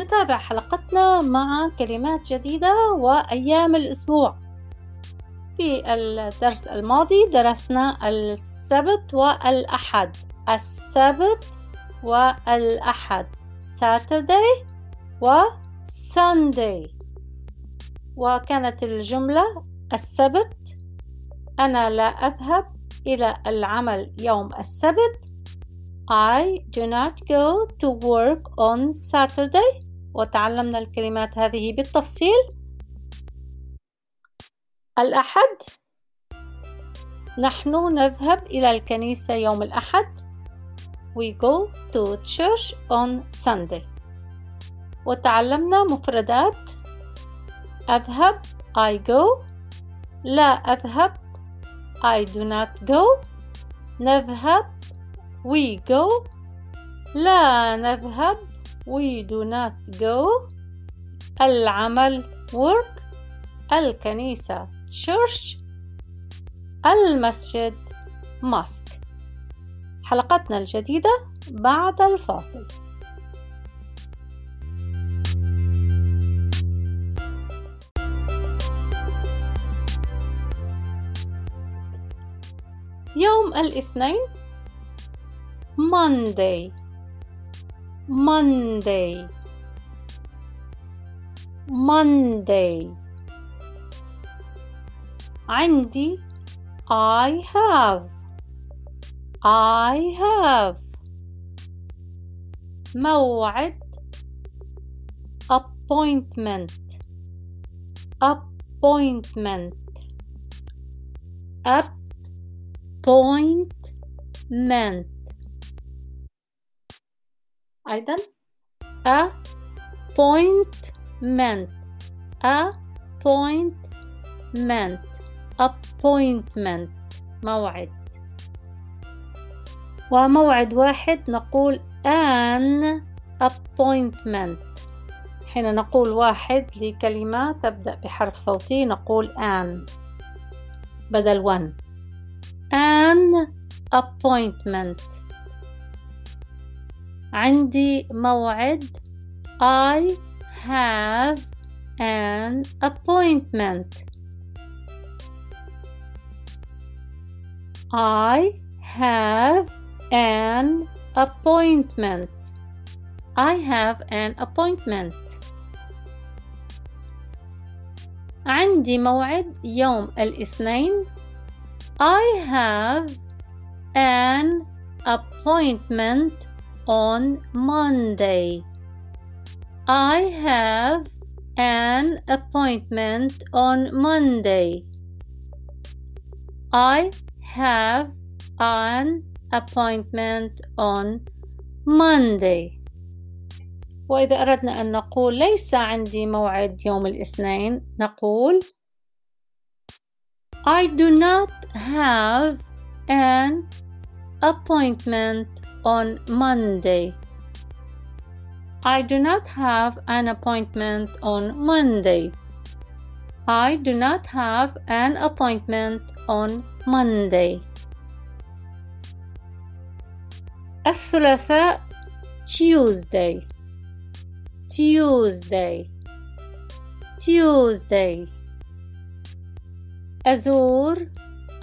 نتابع حلقتنا مع كلمات جديدة وأيام الأسبوع. في الدرس الماضي درسنا السبت والأحد. السبت والأحد. Saturday و Sunday وكانت الجملة السبت. أنا لا أذهب إلى العمل يوم السبت. I do not go to work on Saturday. وتعلمنا الكلمات هذه بالتفصيل. الأحد. نحن نذهب إلى الكنيسة يوم الأحد. We go to church on Sunday. وتعلمنا مفردات. أذهب I go. لا أذهب I do not go. نذهب we go. لا نذهب we do not go. العمل work. الكنيسة church. المسجد mosque. حلقتنا الجديدة بعد الفاصل. يوم الاثنين Monday. Monday Monday عندي I have I have موعد appointment appointment appointment أيضا appointment appointment appointment موعد وموعد واحد نقول an appointment حين نقول واحد لكلمة تبدأ بحرف صوتي نقول an بدل one an appointment عندي موعد I have an appointment I have an appointment I have an appointment عندي موعد يوم الاثنين I have an appointment on Monday. I have an appointment on Monday. I have an appointment on Monday. وإذا أردنا أن نقول ليس عندي موعد يوم الاثنين نقول I do not have an appointment on Monday. I do not have an appointment on Monday. I do not have an appointment on Monday. الثلاثاء Tuesday Tuesday Tuesday أزور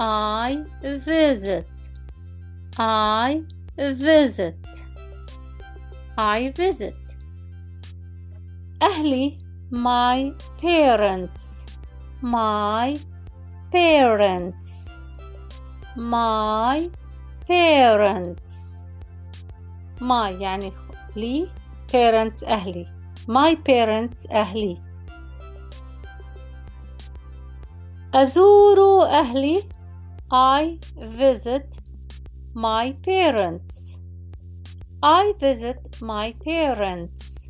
I visit I visit I visit أهلي my parents my parents my parents my يعني لي parents أهلي my parents أهلي أزور أهلي I visit my parents. I visit my parents.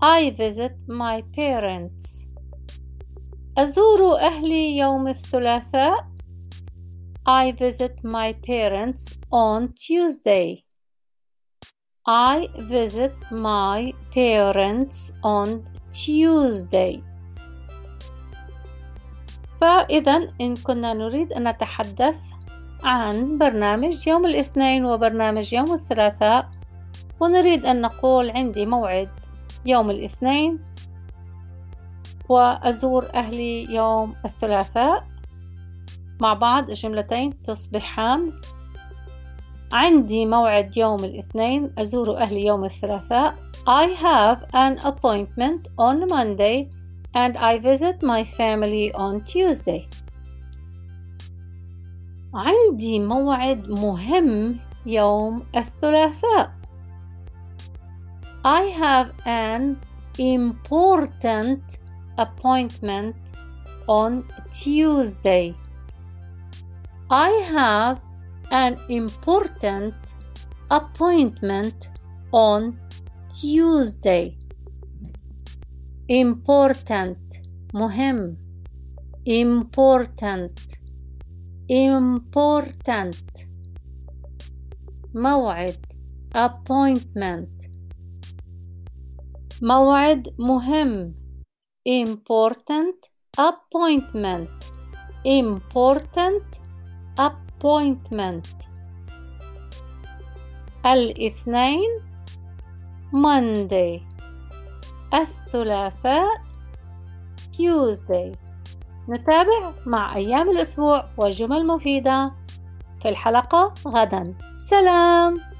I visit my parents. أزور أهلي يوم الثلاثاء. I visit my parents on Tuesday. I visit my parents on Tuesday. فإذا إن كنا نريد أن نتحدث عن برنامج يوم الاثنين وبرنامج يوم الثلاثاء ونريد أن نقول عندي موعد يوم الاثنين وأزور أهلي يوم الثلاثاء. مع بعض الجملتين تصبحان. عندي موعد يوم الاثنين أزور أهلي يوم الثلاثاء. I have an appointment on Monday and I visit my family on Tuesday. عندي موعد مهم يوم الثلاثاء I have an important appointment on Tuesday. I have an important appointment on Tuesday. Important مهم important important موعد appointment موعد مهم important appointment important appointment الاثنين Monday الثلاثاء Tuesday نتابع مع أيام الأسبوع وجمل مفيدة في الحلقة غدا. سلام!